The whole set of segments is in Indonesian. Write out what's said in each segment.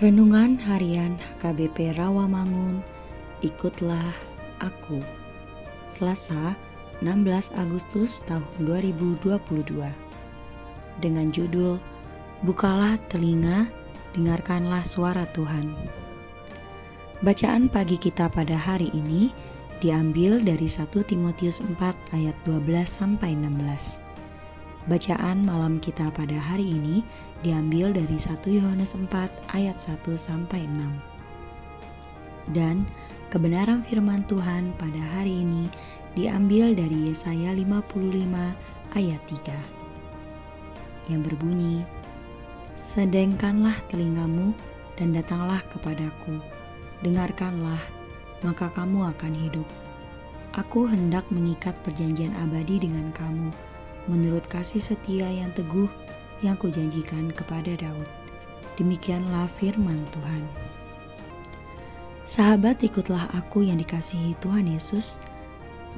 Renungan Harian HKBP Rawamangun, ikutlah aku. Selasa, 16 Agustus tahun 2022. Dengan judul Bukalah telinga, dengarkanlah suara Tuhan. Bacaan pagi kita pada hari ini diambil dari 1 Timotius 4 ayat 12 sampai 16. Bacaan malam kita pada hari ini diambil dari 1 Yohanes 4 ayat 1 sampai 6. Dan kebenaran firman Tuhan pada hari ini diambil dari Yesaya 55 ayat 3 yang berbunyi Sedengkanlah telingamu dan datanglah kepadaku. Dengarkanlah maka kamu akan hidup. Aku hendak mengikat perjanjian abadi dengan kamu menurut kasih setia yang teguh yang kujanjikan kepada Daud. Demikianlah firman Tuhan. Sahabat ikutlah aku yang dikasihi Tuhan Yesus,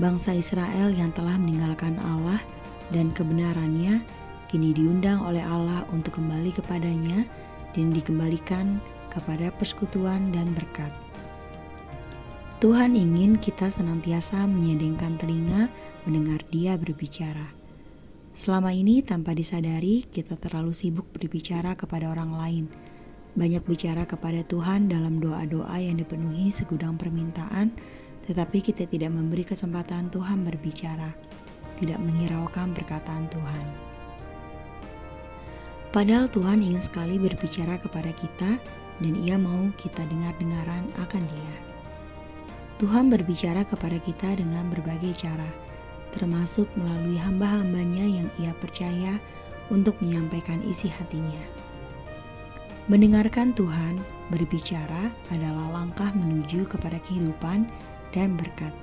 bangsa Israel yang telah meninggalkan Allah dan kebenarannya kini diundang oleh Allah untuk kembali kepadanya dan dikembalikan kepada persekutuan dan berkat. Tuhan ingin kita senantiasa menyedengkan telinga mendengar Dia berbicara. Selama ini tanpa disadari kita terlalu sibuk berbicara kepada orang lain. Banyak bicara kepada Tuhan dalam doa-doa yang dipenuhi segudang permintaan, tetapi kita tidak memberi kesempatan Tuhan berbicara, tidak menghiraukan perkataan Tuhan. Padahal Tuhan ingin sekali berbicara kepada kita dan ia mau kita dengar-dengaran akan dia. Tuhan berbicara kepada kita dengan berbagai cara, termasuk melalui hamba-hambanya yang ia percaya untuk menyampaikan isi hatinya. Mendengarkan Tuhan berbicara adalah langkah menuju kepada kehidupan dan berkat.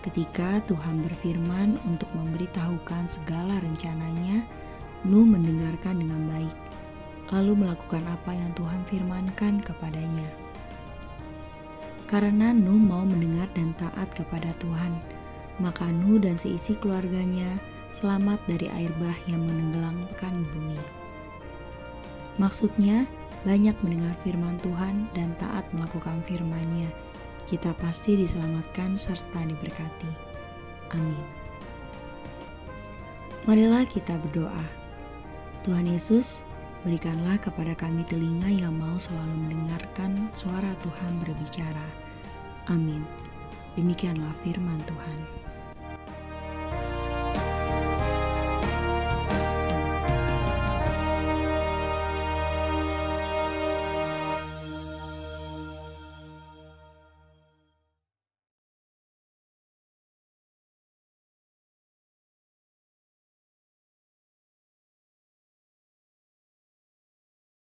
Ketika Tuhan berfirman untuk memberitahukan segala rencananya, Nuh mendengarkan dengan baik, lalu melakukan apa yang Tuhan firmankan kepadanya. Karena Nuh mau mendengar dan taat kepada Tuhan, maka Nuh dan seisi keluarganya selamat dari air bah yang menenggelamkan bumi. Maksudnya, banyak mendengar firman Tuhan dan taat melakukan firman-Nya, kita pasti diselamatkan serta diberkati. Amin. Marilah kita berdoa. Tuhan Yesus, berikanlah kepada kami telinga yang mau selalu mendengarkan suara Tuhan berbicara. Amin. Demikianlah firman Tuhan.